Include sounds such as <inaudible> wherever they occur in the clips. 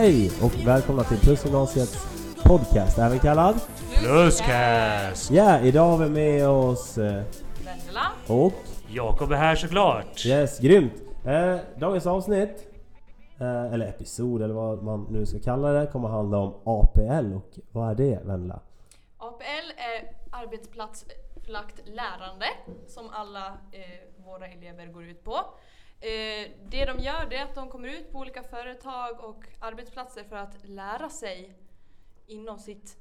Hej och välkomna till Plusgymnasiets podcast, även kallad Pluscast! Ja, idag har vi med oss eh, Vendela. och Jakob är här såklart. Yes, grymt! Eh, dagens avsnitt, eh, eller episod eller vad man nu ska kalla det, kommer handla om APL och vad är det Vendela? APL är arbetsplatsförlagt lärande som alla eh, våra elever går ut på. Eh, det de gör det är att de kommer ut på olika företag och arbetsplatser för att lära sig inom sitt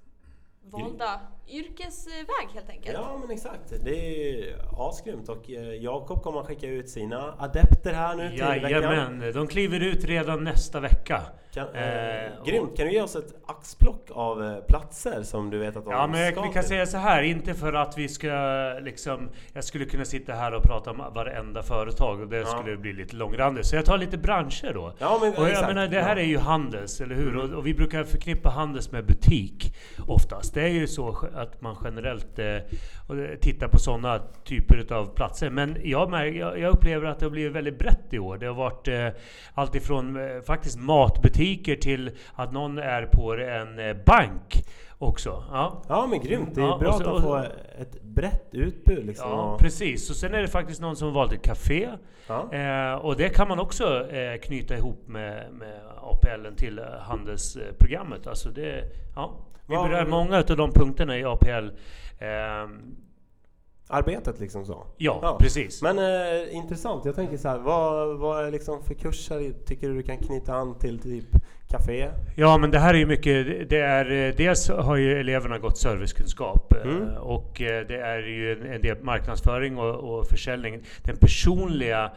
valda yrkesväg helt enkelt. Ja men exakt, det är asgrymt och eh, Jakob kommer att skicka ut sina adepter här nu till veckan. Jajamän, de kliver ut redan nästa vecka. Kan, eh, Eh, och- grymt! Kan du ge oss ett axplock av eh, platser som du vet att de Ja men ska vi kan till? säga så här, inte för att vi ska liksom Jag skulle kunna sitta här och prata om varenda företag och det Ja. skulle bli lite långrandigt. Så jag tar lite branscher då. Ja men Och jag exakt. menar det här är ju Handels, eller hur? Och, och vi brukar förknippa Handels med butik oftast. Det är ju så att man generellt eh, det- tittar på sådana typer av platser. Men jag, jag, jag upplever att det har blivit väldigt brett i år. Det har varit eh, allt ifrån eh, faktiskt matbutiker till att någon är på en eh, bank också. Ja. Ja men grymt! Det är Ja, bra så- att får ett brett utbud liksom. Ja, precis. Och sen är det faktiskt någon som valt ett café. ja. Eh, och det kan man också eh, knyta ihop med, med APL till eh, handelsprogrammet. Alltså det, ja, vi berör många av de punkterna i APL. ehm, Arbetet liksom så. ja, Ja. precis. Men eh, intressant, jag tänker så här, vad, vad är liksom för kurser tycker du du kan knyta an till typ café? Ja, men det här är ju mycket. Det är, eh, dels har ju eleverna gått servicekunskap eh, Mm. och eh, det är ju en, en del marknadsföring och, och försäljning. Den personliga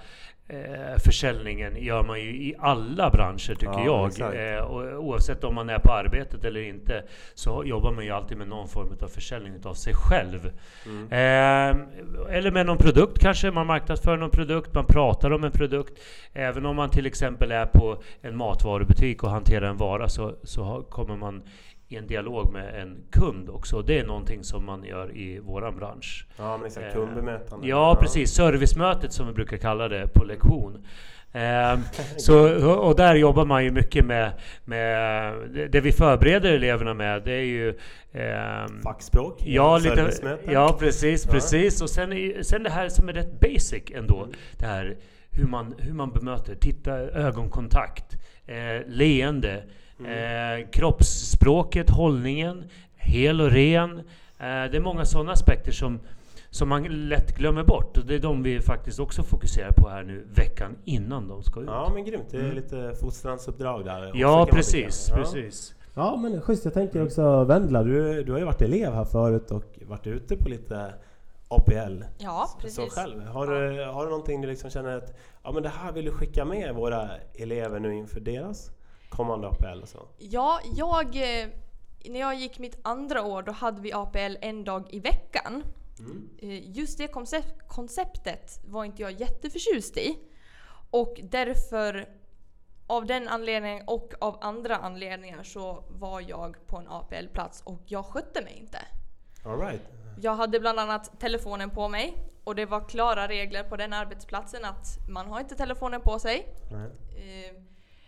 eh, försäljningen gör man ju i alla branscher tycker Ja, jag. Eh, och oavsett om man är på arbetet eller inte så jobbar man ju alltid med någon form av försäljning av sig själv. Mm. Eh, eller med någon produkt kanske, man marknadsför någon produkt, man pratar om en produkt. Även om man till exempel är på en matvarubutik och hanterar en vara så, så har, kommer man i en dialog med en kund också. Det är någonting som man gör i våran bransch. Ja men exakt, Eh, kundbemötande. Ja, precis. Servicemötet som vi brukar kalla det på lektion. Eh, <laughs> så, och där jobbar man ju mycket med, med det- vi förbereder eleverna med. Det är ju ehm, Fackspråk, Ja, lite, ja precis, Ja. precis. Och sen, sen det här som är rätt basic ändå. Mm. Det här hur man, hur man bemöter, titta, ögonkontakt, eh, leende, Mm. eh, kroppsspråket, hållningen, hel och ren. Eh, det är många sådana aspekter som, som man lätt glömmer bort. Och det är de vi faktiskt också fokuserar på här nu veckan innan de ska ut. Ja men grymt, det är Mm. lite fostransuppdrag där. också, Ja, precis. Ja. precis. Ja men schysst, jag tänker också Vendela, du, du har ju varit elev här förut och varit ute på lite APL. Ja, Så precis. själv, har du, har du någonting du liksom känner att ja, men det här vill du skicka med våra elever nu inför deras kommande APL och så? Ja, jag... eh, När jag gick mitt andra år då hade vi APL en dag i veckan. Mm. Eh, Just det koncept, konceptet var inte jag jätteförtjust i. Och därför, av den anledningen och av andra anledningar så var jag på en APL-plats och jag skötte mig inte. All right. Jag hade bland annat telefonen på mig och det var klara regler på den arbetsplatsen att man har inte telefonen på sig. Nej.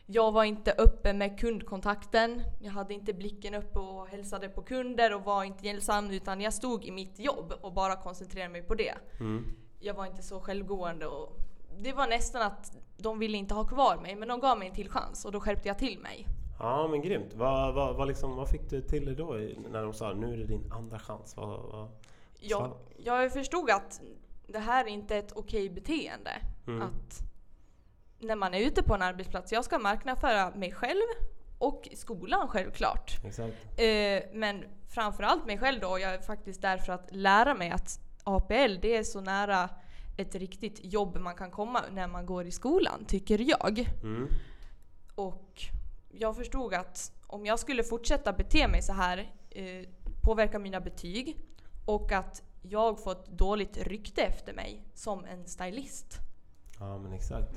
Jag var inte uppe med kundkontakten. Jag hade inte blicken uppe och hälsade på kunder och var inte hjälpsam utan jag stod i mitt jobb och bara koncentrerade mig på det. Mm. Jag var inte så självgående och det var nästan att de ville inte ha kvar mig men de gav mig en till chans och då skärpte jag till mig. Ja men grymt. Vad, vad, vad, liksom, vad fick du till dig då när de sa nu är det din andra chans? Vad, vad? Jag, jag förstod att det här är inte ett okej beteende. Mm. Att när man är ute på en arbetsplats, jag ska marknadsföra mig själv och skolan självklart. Exakt. Eh, men framförallt mig själv då. Jag är faktiskt där för att lära mig att APL det är så nära ett riktigt jobb man kan komma när man går i skolan, tycker jag. Mm. Och jag förstod att om jag skulle fortsätta bete mig så här, eh, påverka mina betyg och att jag får ett dåligt rykte efter mig som en stylist. Ja men exakt.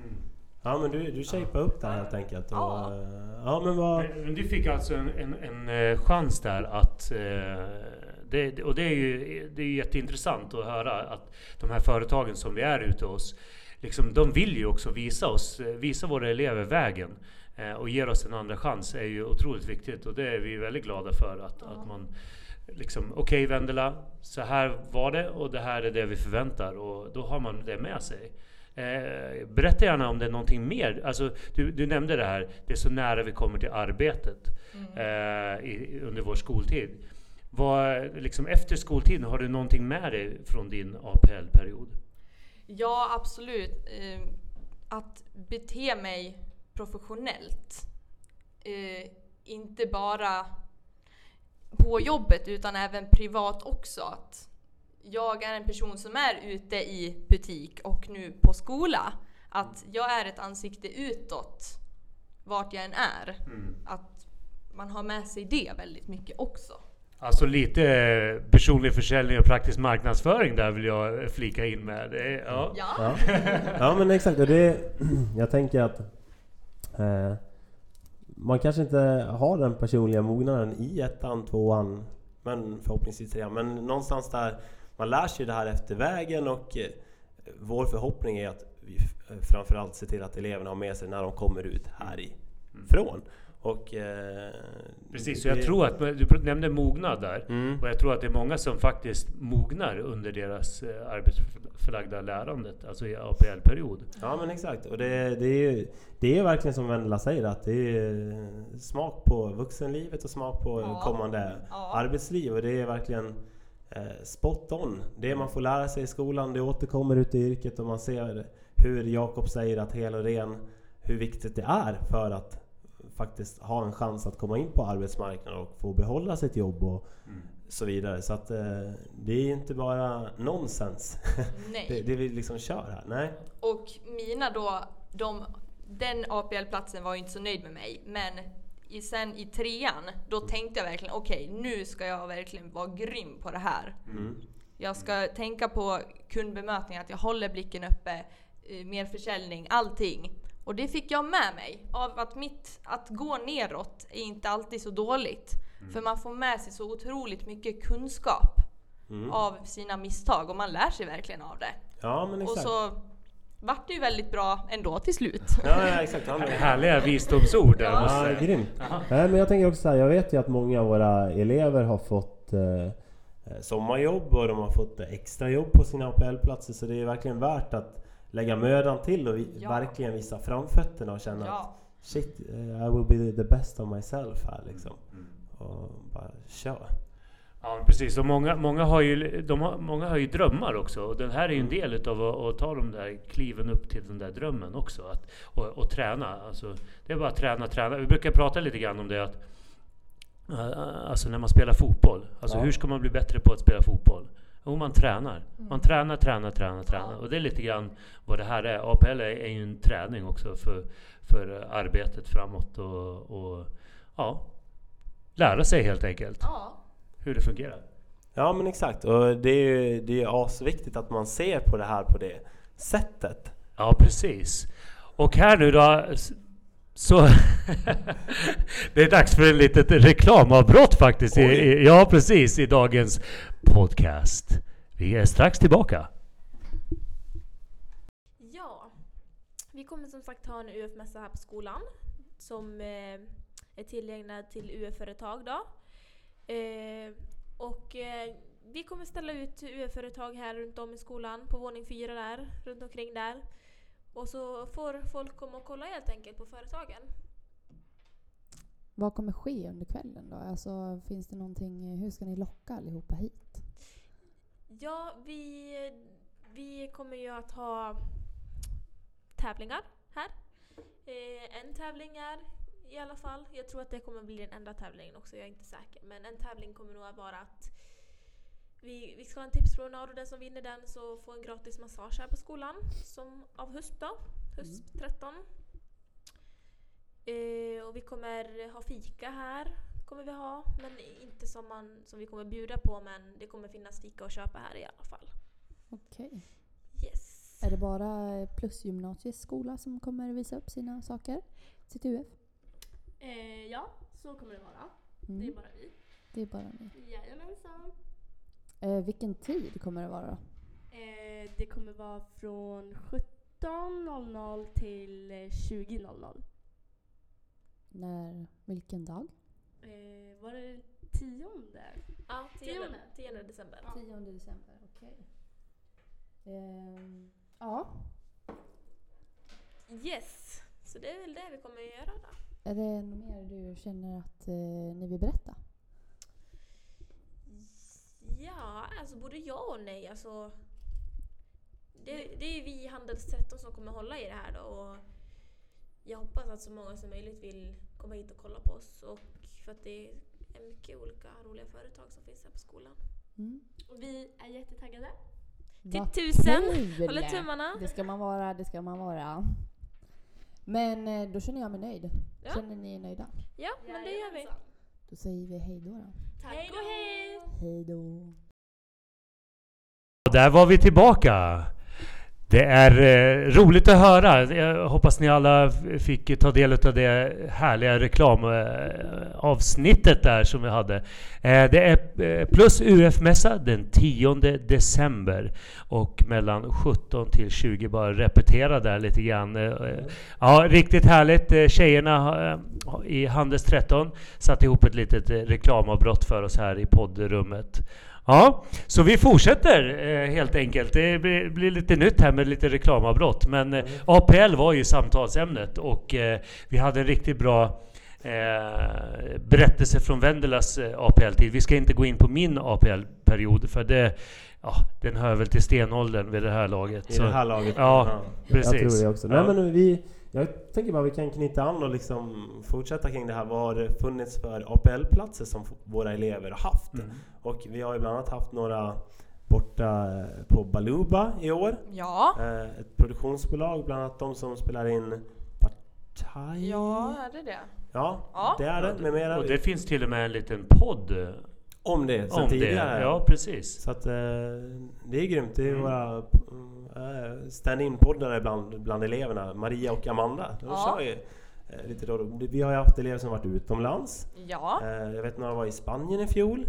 Ja men du, du shapar upp det helt enkelt. Och, Ja. ja men vad... Men, men du fick alltså en, en, en eh, chans där att... eh, Det, och det är ju det är jätteintressant att höra att de här företagen som vi är ute hos liksom, de vill ju också visa oss, eh, visa våra elever vägen. Eh, och ger oss en andra chans är ju otroligt viktigt och det är vi väldigt glada för att, Ja. att man liksom, okej okay, Vendela, så här var det och det här är det vi förväntar och då har man det med sig. Eh, berätta gärna om det är någonting mer. Alltså, du, du nämnde det här, det är så nära vi kommer till arbetet Mm. eh, i, under vår skoltid. Vad, liksom efter skoltiden, har du någonting med dig från din APL-period? Ja, absolut. Eh, att bete mig professionellt. Eh, inte bara på jobbet utan även privat också. Att jag är en person som är ute i butik och nu på skola. Att jag är ett ansikte utåt vart jag än är. Att man har med sig det väldigt mycket också. Alltså lite eh, personlig försäljning och praktisk marknadsföring där vill jag flika in med. Det är, ja. Ja. Ja. ja men exakt, och det, <clears throat> jag tänker att eh, man kanske inte har den personliga mognaden i ettan, tvåan, men förhoppningsvis trean. Men någonstans där man lär sig det här efter vägen och eh, vår förhoppning är att vi eh, framförallt ser till att eleverna har med sig när de kommer ut härifrån. Och, eh, Precis, så det- jag tror att, du nämnde mognad där. Mm. Och jag tror att det är många som faktiskt mognar under deras eh, arbetsförlagda lärandet, alltså i APL-period. Ja men exakt. Och det, det, är ju, det är verkligen som Vendela säger att det är smak på vuxenlivet och smak på Ja. kommande Ja. arbetsliv. Och det är verkligen eh, spot on. Det man får lära sig i skolan, det återkommer ut i yrket och man ser hur Jakob säger att hel och ren, hur viktigt det är för att faktiskt ha en chans att komma in på arbetsmarknaden och få behålla sitt jobb och så vidare. Så att eh, det är ju inte bara nonsens <laughs> det, det vi liksom kör här. Nej. Och mina då, de, den APL-platsen var ju inte så nöjd med mig. Men i, sen i trean, då tänkte jag verkligen okej, nu ska jag verkligen vara grym på det här. Mm. Jag ska tänka på kundbemötning, att jag håller blicken uppe, eh, mer försäljning, allting. Och det fick jag med mig. Av att, mitt, att gå neråt är inte alltid så dåligt. För man får med sig så otroligt mycket kunskap Mm. av sina misstag och man lär sig verkligen av det. Ja men Och exakt. så vart det ju väldigt bra ändå till slut. Ja, ja exakt. Härliga visdomsord där Ja. måste ja, jag- grymt. Nej, men jag tänker också så här, jag vet ju att många av våra elever har fått eh, sommarjobb och de har fått extrajobb på sina APL-platser så det är verkligen värt att lägga mödan till och vi, Ja. verkligen visa framfötterna och känna att Ja, shit, eh, I will be the best of myself här liksom. Och bara kör. Ja, precis. Och många, många, har ju, de har, många har ju drömmar också. Och den här är ju en del utav att, att ta de där kliven upp till den där drömmen också. Att, och, och träna. Alltså, det är bara att träna, träna. Vi brukar prata lite grann om det att eh, Alltså när man spelar fotboll. Alltså Ja. hur ska man bli bättre på att spela fotboll? Jo, man tränar. Man tränar, tränar, tränar, tränar. Och det är lite grann vad det här är. APL är, ju en träning också för, för arbetet framåt. Och, och ja, lära sig helt enkelt ja. Hur det fungerar. Ja men exakt och det är ju det är asviktigt att man ser på det här på det sättet. Ja, precis. Och här nu då, så... <laughs> det är dags för ett litet reklamavbrott faktiskt. I, ja, precis. I dagens podcast. Vi är strax tillbaka. Ja, vi kommer som sagt ha en UF-mässa här på skolan som eh, är tillägnad till UF-företag då. Eh, och eh, vi kommer ställa ut UF-företag här runt om i skolan på våning fyra där, runt omkring där. Och så får folk komma och kolla helt enkelt på företagen. Vad kommer ske under kvällen då? Alltså, finns det någonting, hur ska ni locka allihopa hit? Ja, vi, vi kommer ju att ha tävlingar här. Eh, en tävling är i alla fall, jag tror att det kommer bli den enda tävlingen också, jag är inte säker. Men en tävling kommer nog att vara att vi, vi ska ha en tipspromenad och den som vinner den så får en gratis massage här på skolan som av höst då, höst 13. Eh, och vi kommer ha fika här, kommer vi ha. Men inte som, man, som vi kommer bjuda på men det kommer finnas fika att köpa här i alla fall. Okej. Yes. Är det bara plusgymnasiets skola som kommer visa upp sina saker? Sitt UF? Eh, ja, så kommer det vara. Mm. Det är bara vi. Det är bara ni. Jajamensan. Eh, vilken tid kommer det vara då? Eh, det kommer vara från 17.00 till eh, 20.00. När, vilken dag? Eh, var det tionde? Ja, 10, Tionde. 10 december. 10 december, okej. Ehm, ja, Yes, så det är väl det vi kommer att göra då. Är det något mer du känner att eh, ni vill berätta? Ja, alltså både ja och nej. Alltså, det, det är vi i Handels 13 som kommer hålla i det här då. Och jag hoppas att så många som möjligt vill komma hit och kolla på oss. Och för att det är mycket olika roliga företag som finns här på skolan. Mm. Och vi är jättetaggade. Till tusen! Håller tummarna! Det ska man vara, det ska man vara. Men eh, då känner jag mig nöjd. Ja. Känner ni er nöjda? Ja, men det gör vi. Då säger vi hej då. då. Tack Hej då, hej! Hej då. Där var vi tillbaka. Det är eh, roligt att höra. Jag hoppas ni alla fick ta del av det härliga reklamavsnittet där som vi hade. Eh, det är eh, Plus UF-mässa den 10 december och mellan 17 till 20. Bara repetera där lite grann. Eh, eh Ja, riktigt härligt. Eh, tjejerna i Handels 13 satte ihop ett litet reklamavbrott för oss här i poddrummet. Ja, så vi fortsätter eh, helt enkelt. Det blir, blir lite nytt här med lite reklamavbrott. Men eh, APL var ju samtalsämnet och eh, vi hade en riktigt bra berättelse från Vendelas APL-tid. Vi ska inte gå in på min APL-period för det, ja, den hör väl till stenåldern vid det här laget. I Så- det här laget. Ja, precis. Jag tror det också. Ja. Nej, men vi, jag tänker bara vi kan knyta an och liksom fortsätta kring det här. Vad har det funnits för APL-platser som våra elever har haft? Mm. Och vi har ju bland annat haft några borta eh, på Baluba i år. Ja. Eh, Ett produktionsbolag, bland annat de som spelar in Partaj. Ja, är det det? Ja, Ja. det är det. Med mera Och det finns till och med en liten podd om det sen om det. tidigare. Ja, precis. Så att eh, det är grymt. Det är Mm. våra eh, stand-in-poddare bland, bland eleverna. Maria och Amanda. De Ja. kör ju eh, lite då. Vi har ju haft elever som varit utomlands. Ja. Eh, jag vet några var i Spanien i fjol.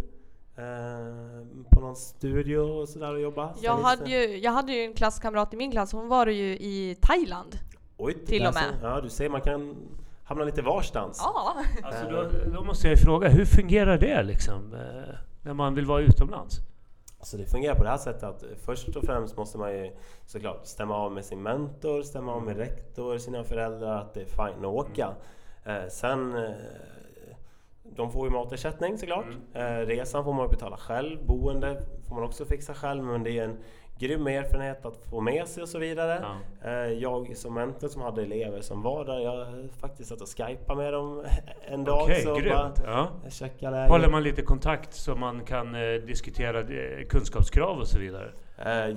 Eh, på någon studio och sådär och jobba. Jag hade, ju, jag hade ju en klasskamrat i min klass, hon var ju i Thailand. Oj, till och med. ser- Ja, du ser, man kan hamna lite varstans. Ja. Alltså då, då måste jag fråga, hur fungerar det liksom? eh, När man vill vara utomlands? Så det fungerar på det här sättet att först och främst måste man ju såklart stämma av med sin mentor, stämma av med rektor, sina föräldrar att det är fine att åka. Eh, sen eh, de får ju matersättning såklart. Eh, resan får man betala själv, boende får man också fixa själv men det är en grym erfarenhet att få med sig och så vidare. Ja. Eh, jag som mentor som hade elever som var där, jag faktiskt satt och skypade med dem <laughs> en dag. Okej, bara grymt. Ja. checka läget. Håller man lite kontakt så man kan eh, diskutera kunskapskrav och så vidare?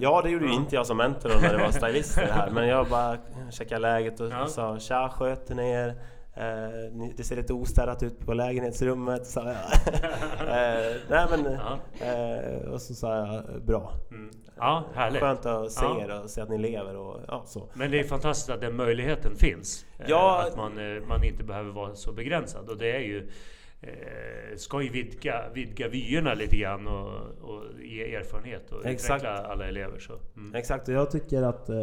Ja, det gjorde ju inte jag som mentor då när det var stylister här. Men jag bara checkade läget och Ja. sa Tja, sköter ni er? Eh, det ser lite ostädat ut på lägenhetsrummet, sa jag. <laughs> eh, nej men, eh, och så sa jag bra. Mm. Ja, härligt. Skönt att se Ja. er och se att ni lever och ja, så. Men det är fantastiskt att den möjligheten finns. Eh, Ja. Att man, eh, man inte behöver vara så begränsad. Och det är ju, eh, ska ju vidga, vidga vyerna lite grann och, och ge erfarenhet och Exakt. utveckla alla elever. Så. Mm. Exakt, och jag tycker att eh,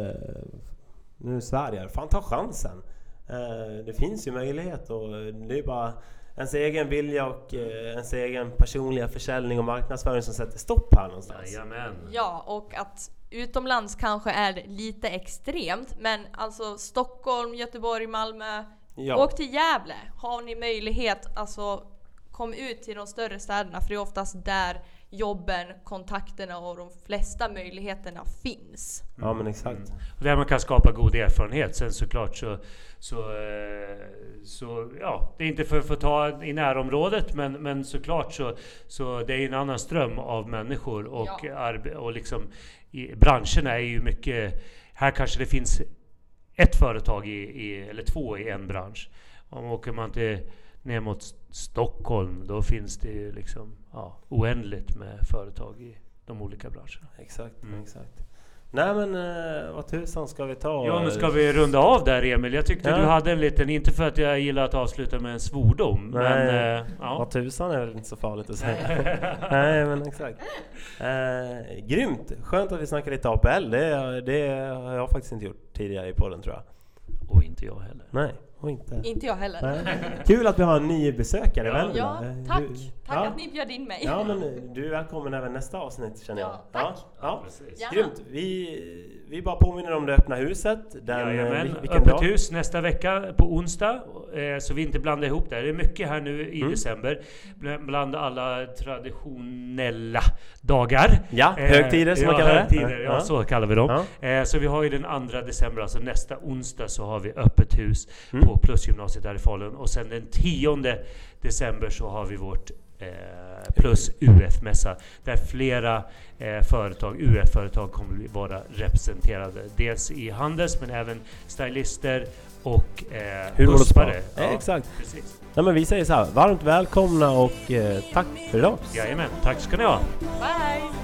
nu svär jag, fan ta chansen. Eh, det finns ju möjlighet och det är bara ens egen vilja och eh, ens egen personliga försäljning och marknadsföring som sätter stopp här någonstans. Jajamän. Ja, och att utomlands kanske är lite extremt, men alltså Stockholm, Göteborg, Malmö. Ja. Åk till Gävle. Har ni möjlighet, alltså kom ut till de större städerna för det är oftast där jobben, kontakterna och de flesta möjligheterna finns. Ja men exakt. Och där man kan skapa god erfarenhet. Sen såklart så, så, eh, så ja, det är inte för att få ta i närområdet men, men såklart så, så det är en annan ström av människor och, Ja. arbe- och liksom i, branscherna är ju mycket, här kanske det finns ett företag i, i, eller två i en bransch. Om åker man till ner mot Stockholm då finns det ju liksom ja, oändligt med företag i de olika branscherna. Exakt, Mm. exakt. Nej men eh, vad tusan ska vi ta? Ja men ska vi runda av där Emil? Jag tyckte Ja. du hade en liten, inte för att jag gillar att avsluta med en svordom, Nej. men eh, ja. Vad tusan är väl inte så farligt att säga. <laughs> Nej men exakt. Eh, grymt! Skönt att vi snackar lite APL. Det, det har jag faktiskt inte gjort tidigare i podden tror jag. Och inte jag heller. Nej, och inte. Inte jag heller. Nej. Kul att vi har en ny besökare Ja. Ja, Eh, tack. du- Tack ja. att ni bjöd in mig. Ja men du är välkommen även nästa avsnitt känner jag. Ja, tack. Ja, Precis. Gärna. Grymt! Vi, vi bara påminner om det öppna huset. Den, eh, Jajamän, öppet dag? hus nästa vecka på onsdag, eh, så vi inte blandar ihop det. Det är mycket här nu i Mm. december, bl- bland alla traditionella dagar. Ja, Eh, högtider som ja, man kallar det. ja, så kallar vi dem. Ja. Eh, så vi har ju den 2 december, alltså nästa onsdag, så har vi öppet hus Mm. på Plusgymnasiet här i Falun. Och sen den 10 december så har vi vårt eh, Plus UF-mässa där flera eh, företag, UF-företag kommer att vara representerade. Dels i Handels men även stylister och eh, Hur bussare. Ja, exakt. precis. Nej, men vi säger så här, varmt välkomna och eh, tack för idag. Jajamän, tack ska ni ha. Bye!